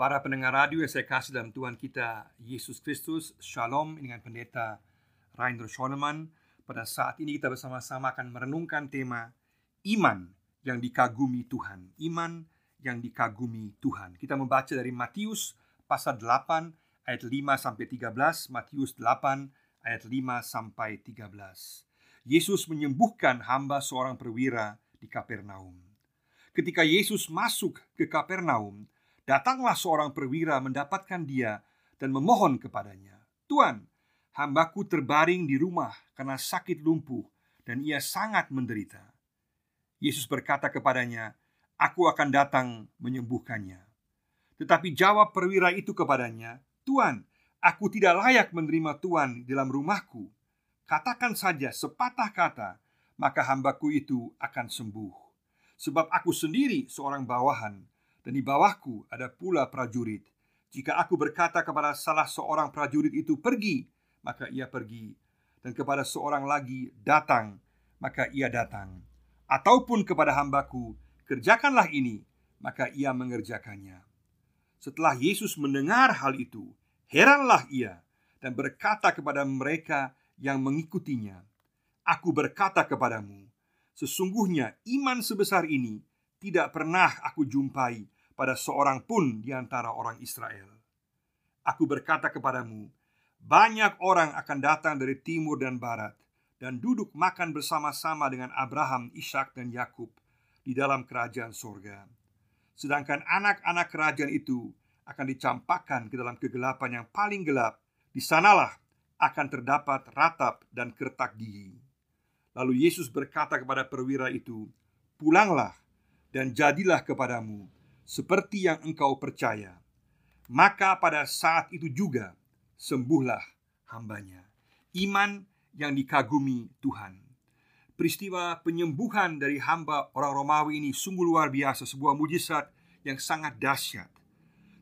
Para pendengar radio yang saya kasih dalam Tuhan kita Yesus Kristus, Shalom dengan pendeta Rainer Schoenemann. Pada saat ini kita bersama-sama akan merenungkan tema Iman yang dikagumi Tuhan. Iman yang dikagumi Tuhan. Kita membaca dari Matius pasal 8 ayat 5 sampai 13, Matius 8 ayat 5 sampai 13. Yesus menyembuhkan hamba seorang perwira di Kapernaum. Ketika Yesus masuk ke Kapernaum, Datanglah seorang perwira mendapatkan dia dan memohon kepadanya, "Tuan, hambaku terbaring di rumah karena sakit lumpuh dan ia sangat menderita." Yesus berkata kepadanya, "Aku akan datang menyembuhkannya." Tetapi jawab perwira itu kepadanya, "Tuan, aku tidak layak menerima Tuan di dalam rumahku. Katakan saja sepatah kata, maka hambaku itu akan sembuh. Sebab aku sendiri seorang bawahan dan di bawahku ada pula prajurit. Jika aku berkata kepada salah seorang prajurit itu pergi, maka ia pergi, dan kepada seorang lagi datang, maka ia datang, ataupun kepada hambaku, kerjakanlah ini, maka ia mengerjakannya. Setelah Yesus mendengar hal itu, heranlah ia dan berkata kepada mereka yang mengikutinya, "Aku berkata kepadamu, sesungguhnya iman sebesar ini tidak pernah aku jumpai pada seorang pun di antara orang Israel. Aku berkata kepadamu, banyak orang akan datang dari timur dan barat dan duduk makan bersama-sama dengan Abraham, Ishak, dan Yakub di dalam kerajaan sorga. Sedangkan anak-anak kerajaan itu akan dicampakkan ke dalam kegelapan yang paling gelap. Di sanalah akan terdapat ratap dan kertak gigi. Lalu Yesus berkata kepada perwira itu, "Pulanglah dan jadilah kepadamu seperti yang engkau percaya." Maka pada saat itu juga sembuhlah hambanya. Iman yang dikagumi Tuhan. Peristiwa penyembuhan dari hamba orang Romawi ini sungguh luar biasa, sebuah mujizat yang sangat dahsyat.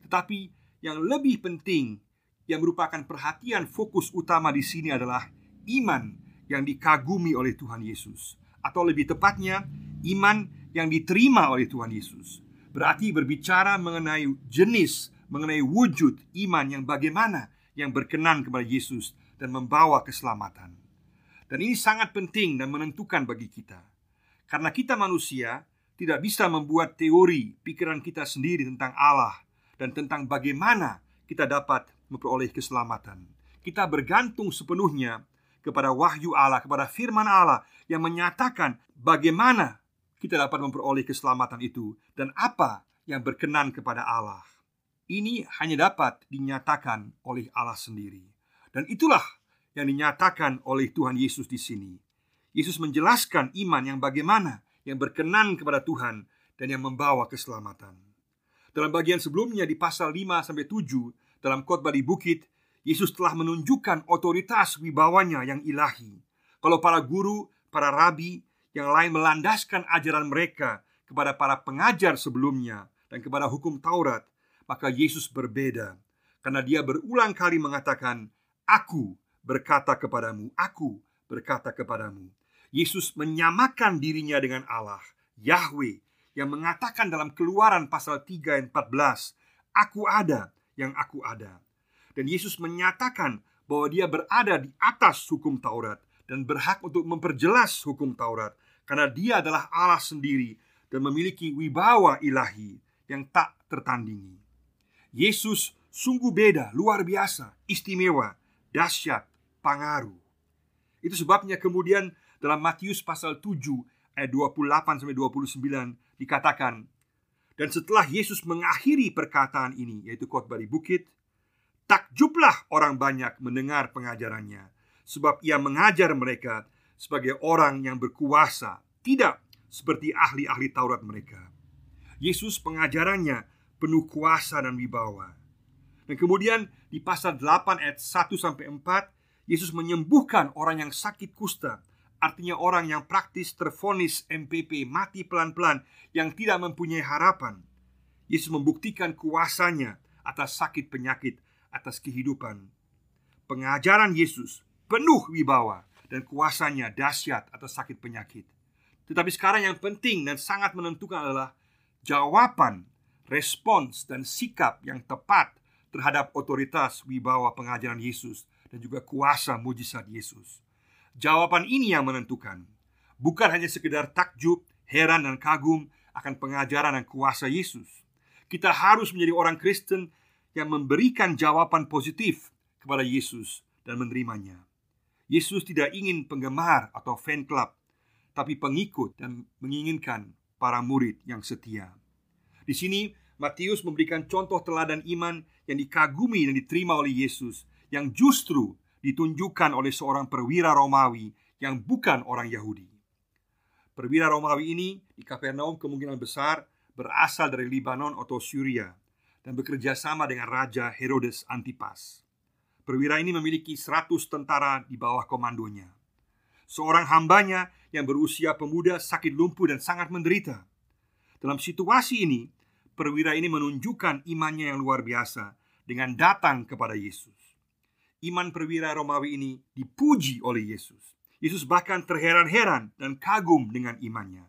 Tetapi yang lebih penting yang merupakan perhatian fokus utama di sini adalah iman yang dikagumi oleh Tuhan Yesus, atau lebih tepatnya, iman yang diterima oleh Tuhan Yesus. Berarti berbicara mengenai jenis, mengenai wujud iman yang bagaimana yang berkenan kepada Yesus dan membawa keselamatan. Dan ini sangat penting dan menentukan bagi kita. Karena kita manusia tidak bisa membuat teori pikiran kita sendiri tentang Allah dan tentang bagaimana kita dapat memperoleh keselamatan. Kita bergantung sepenuhnya kepada wahyu Allah, kepada firman Allah yang menyatakan bagaimana kita dapat memperoleh keselamatan itu dan apa yang berkenan kepada Allah. Ini hanya dapat dinyatakan oleh Allah sendiri. Dan itulah yang dinyatakan oleh Tuhan Yesus di sini. Yesus menjelaskan iman yang bagaimana yang berkenan kepada Tuhan dan yang membawa keselamatan. Dalam bagian sebelumnya di pasal 5 sampai 7 dalam khotbah di bukit, Yesus telah menunjukkan otoritas wibawanya yang ilahi. Kalau para guru, para rabi, yang lain melandaskan ajaran mereka kepada para pengajar sebelumnya dan kepada hukum Taurat, maka Yesus berbeda karena dia berulang kali mengatakan, "Aku berkata kepadamu, aku berkata kepadamu." Yesus menyamakan dirinya dengan Allah, Yahweh, yang mengatakan dalam Keluaran pasal 3 ayat 14, "Aku ada yang aku ada." Dan Yesus menyatakan bahwa dia berada di atas hukum Taurat dan berhak untuk memperjelas hukum Taurat karena Dia adalah Allah sendiri dan memiliki wibawa ilahi yang tak tertandingi. Yesus sungguh beda, luar biasa, istimewa, dahsyat, pengaruh. Itu sebabnya kemudian dalam Matius pasal 7 ayat 28 sampai 29 dikatakan dan setelah Yesus mengakhiri perkataan ini yaitu khotbah di bukit takjublah orang banyak mendengar pengajarannya sebab ia mengajar mereka sebagai orang yang berkuasa, tidak seperti ahli-ahli Taurat mereka. Yesus pengajarannya penuh kuasa dan wibawa. Dan kemudian di pasal 8 ayat 1 sampai 4, Yesus menyembuhkan orang yang sakit kusta, artinya orang yang praktis terfonis MPP mati pelan-pelan yang tidak mempunyai harapan. Yesus membuktikan kuasanya atas sakit penyakit, atas kehidupan. Pengajaran Yesus penuh wibawa dan kuasanya dahsyat atas sakit penyakit. Tetapi sekarang yang penting dan sangat menentukan adalah jawaban respons dan sikap yang tepat terhadap otoritas wibawa pengajaran Yesus dan juga kuasa mujizat Yesus. Jawaban ini yang menentukan, bukan hanya sekedar takjub, heran dan kagum akan pengajaran dan kuasa Yesus. Kita harus menjadi orang Kristen yang memberikan jawaban positif kepada Yesus dan menerimanya. Yesus tidak ingin penggemar atau fan club, tapi pengikut dan menginginkan para murid yang setia. Di sini Matius memberikan contoh teladan iman yang dikagumi dan diterima oleh Yesus yang justru ditunjukkan oleh seorang perwira Romawi yang bukan orang Yahudi. Perwira Romawi ini di Kapernaum kemungkinan besar berasal dari Libanon atau Syria dan bekerja sama dengan Raja Herodes Antipas. Perwira ini memiliki 100 tentara di bawah komandonya. Seorang hambanya yang berusia pemuda sakit lumpuh dan sangat menderita. Dalam situasi ini, perwira ini menunjukkan imannya yang luar biasa dengan datang kepada Yesus. Iman perwira Romawi ini dipuji oleh Yesus. Yesus bahkan terheran-heran dan kagum dengan imannya.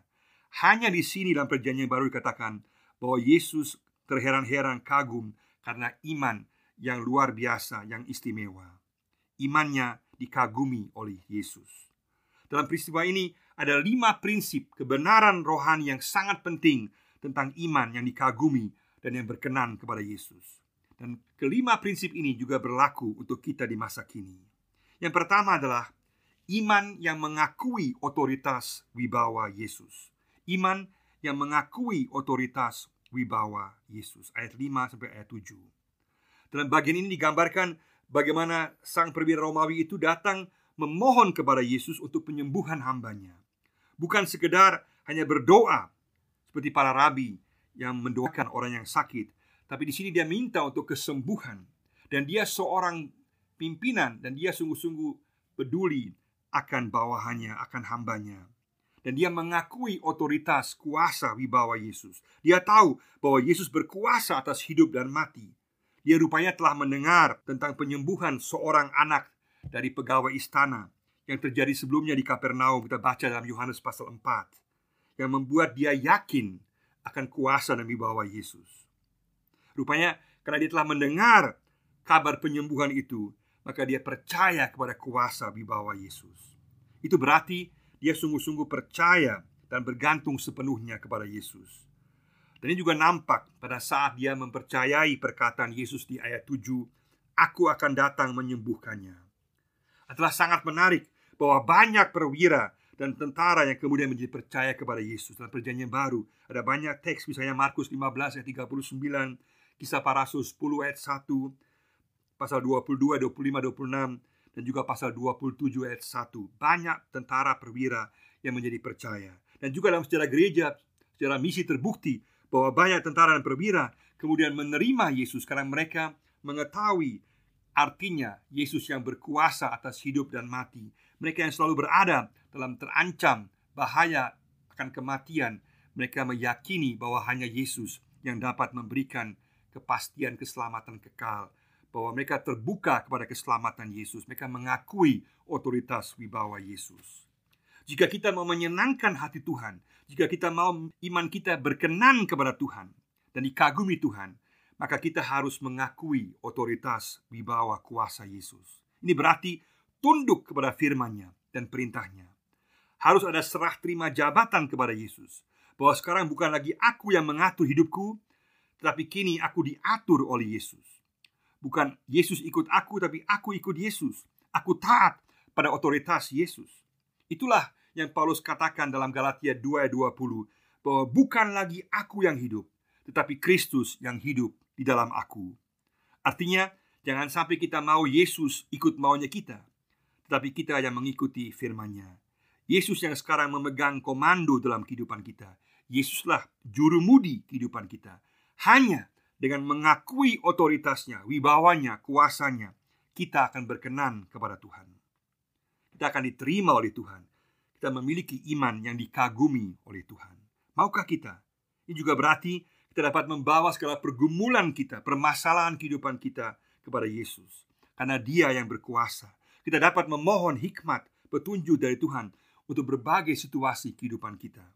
Hanya di sini dalam perjanjian baru dikatakan bahwa Yesus terheran-heran kagum karena iman yang luar biasa, yang istimewa. Imannya dikagumi oleh Yesus. Dalam peristiwa ini ada lima prinsip kebenaran rohani yang sangat penting tentang iman yang dikagumi dan yang berkenan kepada Yesus. Dan kelima prinsip ini juga berlaku untuk kita di masa kini. Yang pertama adalah iman yang mengakui otoritas wibawa Yesus. Iman yang mengakui otoritas wibawa Yesus. Ayat 5 sampai ayat 7. Dalam bagian ini digambarkan bagaimana sang perwira Romawi itu datang memohon kepada Yesus untuk penyembuhan hambanya. Bukan sekedar hanya berdoa seperti para rabi yang mendoakan orang yang sakit, tapi di sini dia minta untuk kesembuhan dan dia seorang pimpinan dan dia sungguh-sungguh peduli akan bawahannya, akan hambanya. Dan dia mengakui otoritas kuasa wibawa Yesus. Dia tahu bahwa Yesus berkuasa atas hidup dan mati. Dia rupanya telah mendengar tentang penyembuhan seorang anak dari pegawai istana yang terjadi sebelumnya di Kapernaum kita baca dalam Yohanes pasal 4 yang membuat dia yakin akan kuasa dan wibawa Yesus. Rupanya karena dia telah mendengar kabar penyembuhan itu, maka dia percaya kepada kuasa wibawa Yesus. Itu berarti dia sungguh-sungguh percaya dan bergantung sepenuhnya kepada Yesus. Dan ini juga nampak pada saat dia mempercayai perkataan Yesus di ayat 7 Aku akan datang menyembuhkannya. Adalah sangat menarik bahwa banyak perwira dan tentara yang kemudian menjadi percaya kepada Yesus. Dalam perjanjian baru Ada banyak teks misalnya Markus 15 ayat 39 Kisah para rasul 10 ayat 1 Pasal 22, 25, 26 Dan juga pasal 27 ayat 1 Banyak tentara perwira yang menjadi percaya. Dan juga dalam sejarah gereja Sejarah misi terbukti bahwa banyak tentara dan perwira kemudian menerima Yesus karena mereka mengetahui artinya Yesus yang berkuasa atas hidup dan mati. Mereka yang selalu berada dalam terancam bahaya akan kematian, mereka meyakini bahwa hanya Yesus yang dapat memberikan kepastian keselamatan kekal. Bahwa mereka terbuka kepada keselamatan Yesus, mereka mengakui otoritas wibawa Yesus. Jika kita mau menyenangkan hati Tuhan, jika kita mau iman kita berkenan kepada Tuhan dan dikagumi Tuhan, maka kita harus mengakui otoritas wibawa kuasa Yesus. Ini berarti tunduk kepada firman-Nya dan perintahnya. Harus ada serah terima jabatan kepada Yesus. Bahwa sekarang bukan lagi aku yang mengatur hidupku, tetapi kini aku diatur oleh Yesus. Bukan Yesus ikut aku, tapi aku ikut Yesus. Aku taat pada otoritas Yesus. Itulah yang Paulus katakan dalam Galatia 2 ayat 20 bahwa bukan lagi aku yang hidup, tetapi Kristus yang hidup di dalam aku. Artinya, jangan sampai kita mau Yesus ikut maunya kita, tetapi kita yang mengikuti firman-Nya. Yesus yang sekarang memegang komando dalam kehidupan kita. Yesuslah juru mudi kehidupan kita. Hanya dengan mengakui otoritasnya, wibawanya, kuasanya, kita akan berkenan kepada Tuhan. Kita akan diterima oleh Tuhan kita memiliki iman yang dikagumi oleh Tuhan. Maukah kita? Ini juga berarti kita dapat membawa segala pergumulan kita, permasalahan kehidupan kita kepada Yesus. Karena dia yang berkuasa. Kita dapat memohon hikmat, petunjuk dari Tuhan untuk berbagai situasi kehidupan kita.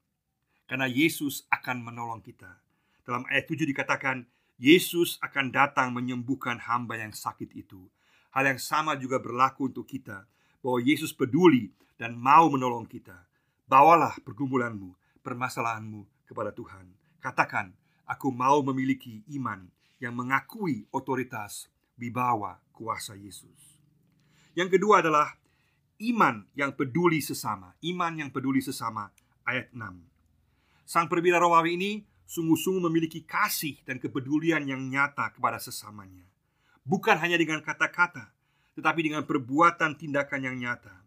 Karena Yesus akan menolong kita. Dalam ayat 7 dikatakan, Yesus akan datang menyembuhkan hamba yang sakit itu. Hal yang sama juga berlaku untuk kita, bahwa Yesus peduli dan mau menolong kita. Bawalah pergumulanmu, permasalahanmu kepada Tuhan. Katakan, aku mau memiliki iman yang mengakui otoritas wibawa kuasa Yesus. Yang kedua adalah iman yang peduli sesama. Iman yang peduli sesama ayat 6. Sang perwira Romawi ini sungguh-sungguh memiliki kasih dan kepedulian yang nyata kepada sesamanya. Bukan hanya dengan kata-kata, tetapi dengan perbuatan tindakan yang nyata.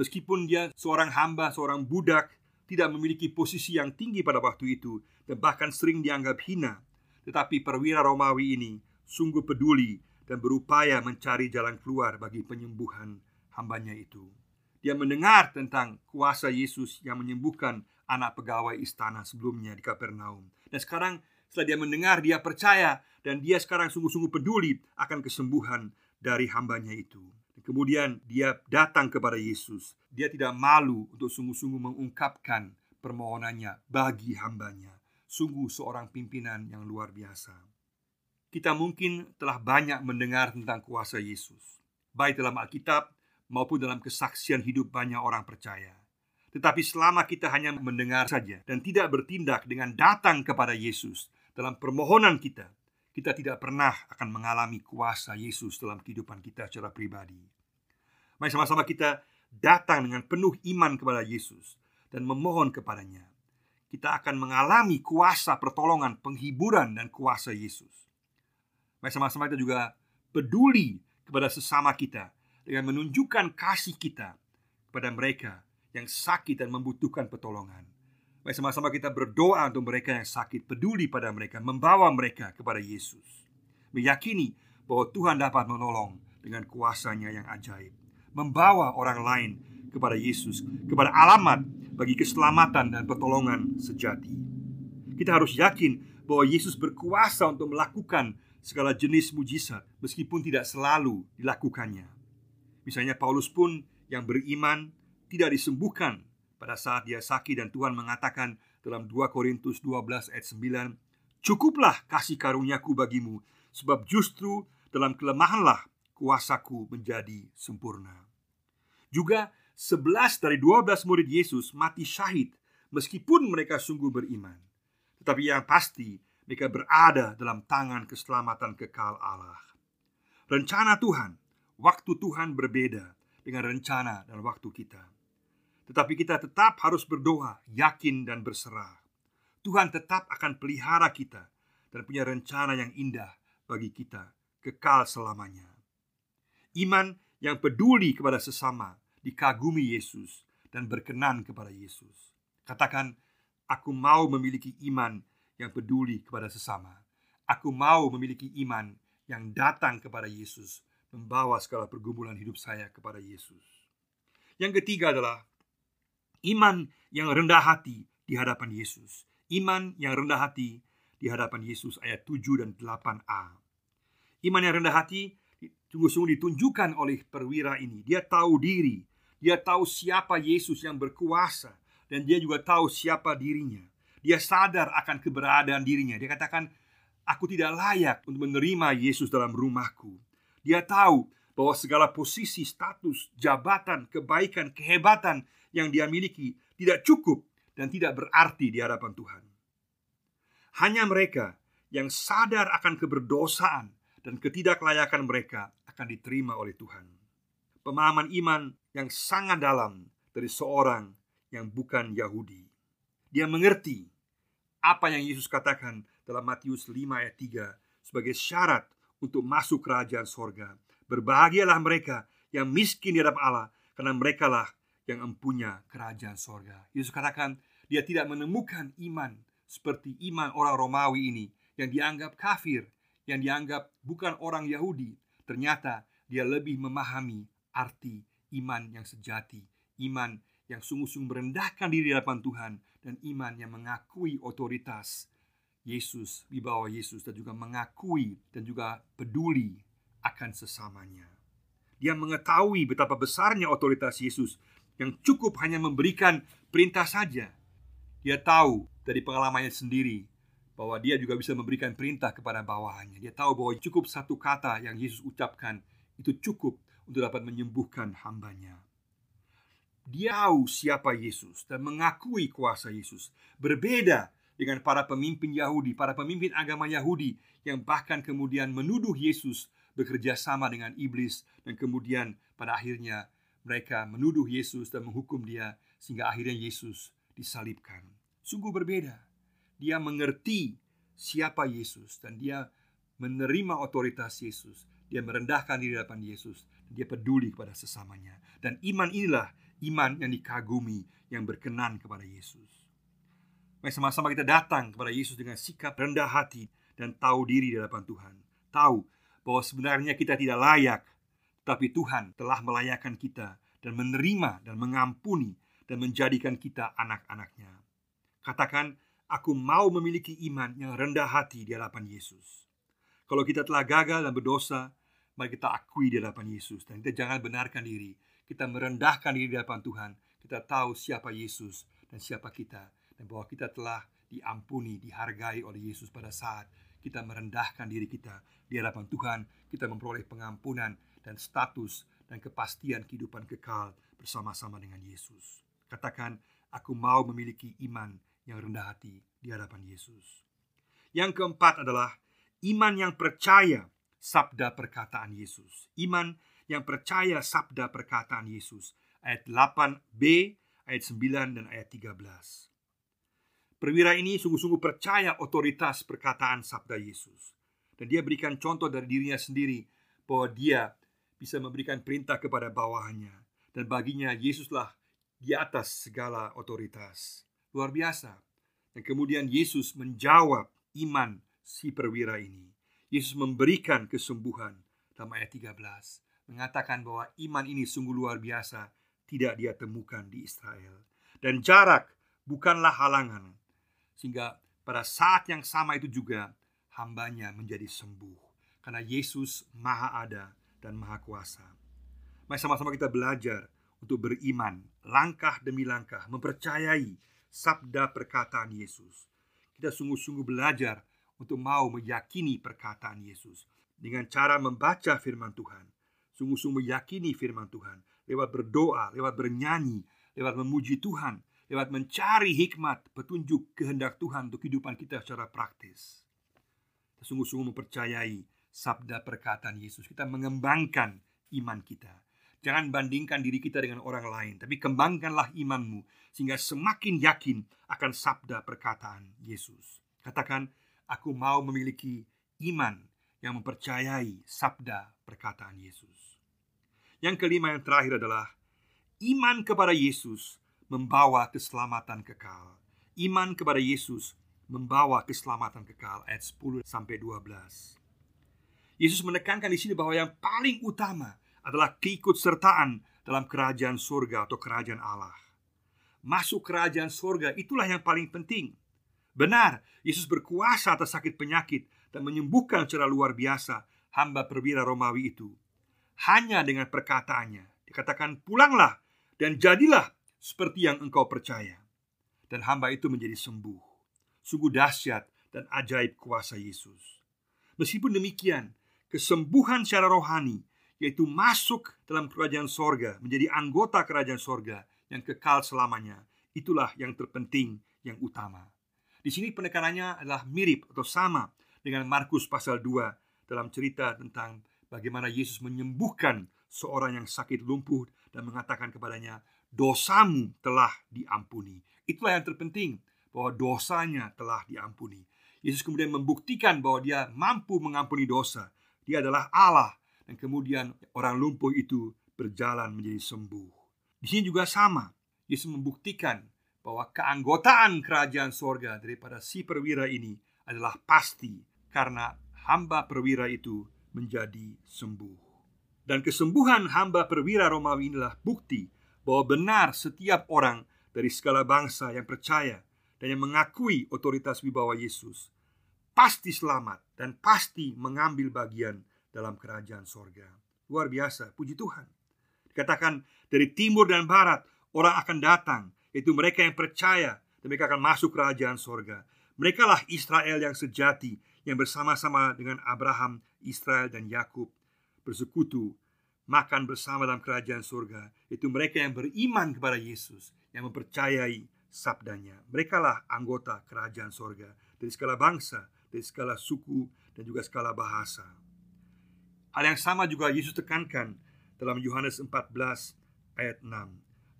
Meskipun dia seorang hamba, seorang budak, tidak memiliki posisi yang tinggi pada waktu itu dan bahkan sering dianggap hina, tetapi perwira Romawi ini sungguh peduli dan berupaya mencari jalan keluar bagi penyembuhan hambanya itu. Dia mendengar tentang kuasa Yesus yang menyembuhkan anak pegawai istana sebelumnya di Kapernaum. Dan sekarang setelah dia mendengar, dia percaya dan dia sekarang sungguh-sungguh peduli akan kesembuhan dari hambanya itu. Kemudian dia datang kepada Yesus. Dia tidak malu untuk sungguh-sungguh mengungkapkan permohonannya bagi hambanya. Sungguh seorang pimpinan yang luar biasa. Kita mungkin telah banyak mendengar tentang kuasa Yesus, baik dalam Alkitab maupun dalam kesaksian hidup banyak orang percaya. Tetapi selama kita hanya mendengar saja dan tidak bertindak dengan datang kepada Yesus dalam permohonan kita, kita tidak pernah akan mengalami kuasa Yesus dalam kehidupan kita secara pribadi. Mari sama-sama kita datang dengan penuh iman kepada Yesus dan memohon kepadanya. Kita akan mengalami kuasa pertolongan, penghiburan, dan kuasa Yesus. Mari sama-sama kita juga peduli kepada sesama kita dengan menunjukkan kasih kita kepada mereka yang sakit dan membutuhkan pertolongan. Mari sama-sama kita berdoa untuk mereka yang sakit, peduli pada mereka, membawa mereka kepada Yesus. Meyakini bahwa Tuhan dapat menolong dengan kuasanya yang ajaib. Membawa orang lain kepada Yesus, kepada alamat bagi keselamatan dan pertolongan sejati. Kita harus yakin bahwa Yesus berkuasa untuk melakukan segala jenis mujizat meskipun tidak selalu dilakukannya. Misalnya Paulus pun yang beriman tidak disembuhkan pada saat dia sakit dan Tuhan mengatakan dalam 2 Korintus 12 ayat 9 Cukuplah kasih karuniaku bagimu sebab justru dalam kelemahanlah kuasaku menjadi sempurna. Juga 11 dari 12 murid Yesus mati syahid meskipun mereka sungguh beriman. Tetapi yang pasti mereka berada dalam tangan keselamatan kekal Allah. Rencana Tuhan, waktu Tuhan berbeda dengan rencana dan waktu kita tetapi kita tetap harus berdoa, yakin dan berserah. Tuhan tetap akan pelihara kita dan punya rencana yang indah bagi kita kekal selamanya. Iman yang peduli kepada sesama, dikagumi Yesus dan berkenan kepada Yesus. Katakan, aku mau memiliki iman yang peduli kepada sesama. Aku mau memiliki iman yang datang kepada Yesus, membawa segala pergumulan hidup saya kepada Yesus. Yang ketiga adalah Iman yang rendah hati di hadapan Yesus. Iman yang rendah hati di hadapan Yesus ayat 7 dan 8a Iman yang rendah hati sungguh-sungguh ditunjukkan oleh perwira ini. Dia tahu diri. Dia tahu siapa Yesus yang berkuasa. Dan dia juga tahu siapa dirinya. Dia sadar akan keberadaan dirinya. Dia katakan Aku tidak layak untuk menerima Yesus dalam rumahku. Dia tahu bahwa segala posisi, status, jabatan, kebaikan, kehebatan yang dia miliki tidak cukup dan tidak berarti di hadapan Tuhan. Hanya mereka yang sadar akan keberdosaan dan ketidaklayakan mereka akan diterima oleh Tuhan. Pemahaman iman yang sangat dalam dari seorang yang bukan Yahudi. Dia mengerti apa yang Yesus katakan dalam Matius 5 ayat 3 sebagai syarat untuk masuk kerajaan sorga Berbahagialah mereka yang miskin di hadapan Allah Karena mereka lah yang empunya kerajaan sorga. Yesus katakan dia tidak menemukan iman Seperti iman orang Romawi ini Yang dianggap kafir Yang dianggap bukan orang Yahudi. Ternyata dia lebih memahami arti iman yang sejati Iman yang sungguh-sungguh merendahkan diri di hadapan Tuhan Dan iman yang mengakui otoritas Yesus di bawah Yesus dan juga mengakui dan juga peduli akan sesamanya. Dia mengetahui betapa besarnya otoritas Yesus yang cukup hanya memberikan perintah saja. Dia tahu dari pengalamannya sendiri bahwa dia juga bisa memberikan perintah kepada bawahannya. Dia tahu bahwa cukup satu kata yang Yesus ucapkan itu cukup untuk dapat menyembuhkan hambanya. Dia tahu siapa Yesus dan mengakui kuasa Yesus. Berbeda dengan para pemimpin Yahudi, para pemimpin agama Yahudi yang bahkan kemudian menuduh Yesus bekerja sama dengan iblis dan kemudian pada akhirnya mereka menuduh Yesus dan menghukum dia sehingga akhirnya Yesus disalibkan. Sungguh berbeda. Dia mengerti siapa Yesus dan dia menerima otoritas Yesus. Dia merendahkan diri di hadapan Yesus dan dia peduli kepada sesamanya. Dan iman inilah iman yang dikagumi yang berkenan kepada Yesus. Mari sama-sama kita datang kepada Yesus dengan sikap rendah hati dan tahu diri di hadapan Tuhan. Tahu bahwa sebenarnya kita tidak layak, tapi Tuhan telah melayakkan kita dan menerima dan mengampuni dan menjadikan kita anak-anaknya. Katakan, Aku mau memiliki iman yang rendah hati di hadapan Yesus. Kalau kita telah gagal dan berdosa, mari kita akui di hadapan Yesus dan kita jangan benarkan diri. Kita merendahkan diri di hadapan Tuhan. Kita tahu siapa Yesus dan siapa kita dan bahwa kita telah diampuni, dihargai oleh Yesus pada saat kita merendahkan diri kita di hadapan Tuhan. Kita memperoleh pengampunan dan status dan kepastian kehidupan kekal bersama-sama dengan Yesus. Katakan, aku mau memiliki iman yang rendah hati di hadapan Yesus. Yang keempat adalah iman yang percaya sabda perkataan Yesus. Iman yang percaya sabda perkataan Yesus. Ayat 8b, ayat 9 dan ayat 13. Perwira ini sungguh-sungguh percaya otoritas perkataan sabda Yesus. Dan dia berikan contoh dari dirinya sendiri bahwa dia bisa memberikan perintah kepada bawahannya dan baginya Yesuslah di atas segala otoritas. Luar biasa. Dan kemudian Yesus menjawab iman si perwira ini. Yesus memberikan kesembuhan dalam ayat 13 mengatakan bahwa iman ini sungguh luar biasa tidak dia temukan di Israel. Dan jarak bukanlah halangan. Sehingga pada saat yang sama itu juga hambanya menjadi sembuh. Karena Yesus maha ada dan maha kuasa. Mari sama-sama kita belajar untuk beriman langkah demi langkah, mempercayai sabda perkataan Yesus. Kita sungguh-sungguh belajar untuk mau meyakini perkataan Yesus dengan cara membaca firman Tuhan. Sungguh-sungguh meyakini firman Tuhan lewat berdoa, lewat bernyanyi, lewat memuji Tuhan, lewat mencari hikmat, petunjuk kehendak Tuhan untuk kehidupan kita secara praktis. Sungguh-sungguh mempercayai sabda perkataan Yesus. Kita mengembangkan iman kita. Jangan bandingkan diri kita dengan orang lain, tapi kembangkanlah imanmu sehingga semakin yakin akan sabda perkataan Yesus. Katakan, aku mau memiliki iman yang mempercayai sabda perkataan Yesus. Yang kelima yang terakhir adalah iman kepada Yesus membawa keselamatan kekal. Iman kepada Yesus membawa keselamatan kekal ayat 10 sampai 12. Yesus menekankan di sini bahwa yang paling utama adalah keikutsertaan dalam kerajaan surga atau kerajaan Allah. Masuk kerajaan surga itulah yang paling penting. Benar, Yesus berkuasa atas sakit penyakit dan menyembuhkan secara luar biasa hamba perwira Romawi itu. Hanya dengan perkataannya dikatakan pulanglah dan jadilah seperti yang engkau percaya. Dan hamba itu menjadi sembuh. Sungguh dahsyat dan ajaib kuasa Yesus. Meskipun demikian, kesembuhan secara rohani yaitu masuk dalam kerajaan sorga, menjadi anggota kerajaan sorga yang kekal selamanya. Itulah yang terpenting, yang utama. Di sini penekanannya adalah mirip atau sama dengan Markus pasal 2 dalam cerita tentang bagaimana Yesus menyembuhkan seorang yang sakit lumpuh dan mengatakan kepadanya, "Dosamu telah diampuni." Itulah yang terpenting, bahwa dosanya telah diampuni. Yesus kemudian membuktikan bahwa dia mampu mengampuni dosa. Dia adalah Allah dan kemudian orang lumpuh itu berjalan menjadi sembuh. Di sini juga sama. Yesus membuktikan bahwa keanggotaan kerajaan sorga daripada si perwira ini adalah pasti karena hamba perwira itu menjadi sembuh. Dan kesembuhan hamba perwira Romawi inilah bukti bahwa benar setiap orang dari segala bangsa yang percaya dan yang mengakui otoritas wibawa Yesus pasti selamat dan pasti mengambil bagian dalam kerajaan sorga. Luar biasa, puji Tuhan. Dikatakan dari timur dan barat orang akan datang, itu mereka yang percaya dan mereka akan masuk kerajaan sorga. Merekalah Israel yang sejati yang bersama-sama dengan Abraham, Israel dan Yakub bersekutu makan bersama dalam kerajaan surga. Itu mereka yang beriman kepada Yesus, yang mempercayai sabdanya. Merekalah anggota kerajaan surga dari segala bangsa, dari segala suku dan juga segala bahasa. Hal yang sama juga Yesus tekankan dalam Yohanes 14 ayat 6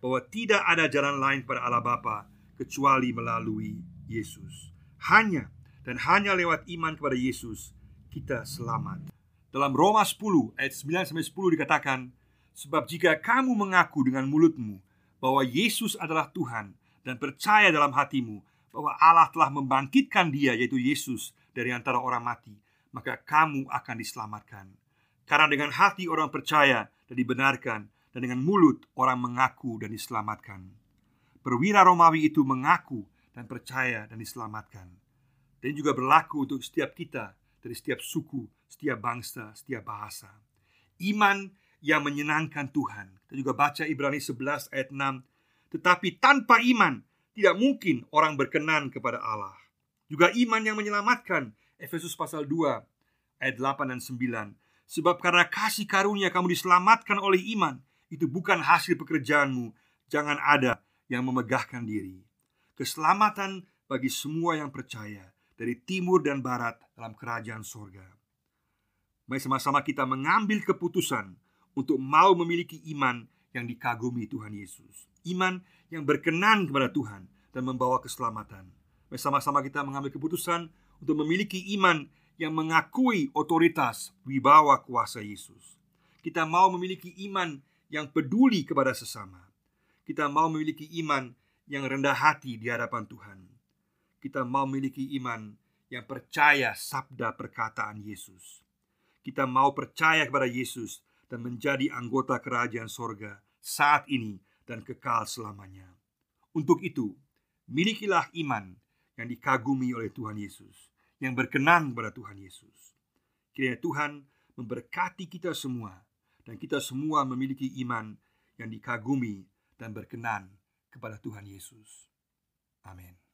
bahwa tidak ada jalan lain pada Allah Bapa kecuali melalui Yesus. Hanya dan hanya lewat iman kepada Yesus kita selamat. Dalam Roma 10 ayat 9 sampai 10 dikatakan, sebab jika kamu mengaku dengan mulutmu bahwa Yesus adalah Tuhan dan percaya dalam hatimu bahwa Allah telah membangkitkan dia yaitu Yesus dari antara orang mati, maka kamu akan diselamatkan. Karena dengan hati orang percaya dan dibenarkan dan dengan mulut orang mengaku dan diselamatkan. Perwira Romawi itu mengaku dan percaya dan diselamatkan dan juga berlaku untuk setiap kita dari setiap suku, setiap bangsa, setiap bahasa. Iman yang menyenangkan Tuhan. Kita juga baca Ibrani 11 ayat 6. Tetapi tanpa iman tidak mungkin orang berkenan kepada Allah. Juga iman yang menyelamatkan. Efesus pasal 2 ayat 8 dan 9. Sebab karena kasih karunia kamu diselamatkan oleh iman, itu bukan hasil pekerjaanmu. Jangan ada yang memegahkan diri. Keselamatan bagi semua yang percaya dari timur dan barat dalam kerajaan sorga. Mari sama-sama kita mengambil keputusan untuk mau memiliki iman yang dikagumi Tuhan Yesus. Iman yang berkenan kepada Tuhan dan membawa keselamatan. Mari sama-sama kita mengambil keputusan untuk memiliki iman yang mengakui otoritas wibawa kuasa Yesus. Kita mau memiliki iman yang peduli kepada sesama. Kita mau memiliki iman yang rendah hati di hadapan Tuhan kita mau memiliki iman yang percaya sabda perkataan Yesus. Kita mau percaya kepada Yesus dan menjadi anggota kerajaan sorga saat ini dan kekal selamanya. Untuk itu, milikilah iman yang dikagumi oleh Tuhan Yesus, yang berkenan kepada Tuhan Yesus. Kiranya Tuhan memberkati kita semua dan kita semua memiliki iman yang dikagumi dan berkenan kepada Tuhan Yesus. Amin.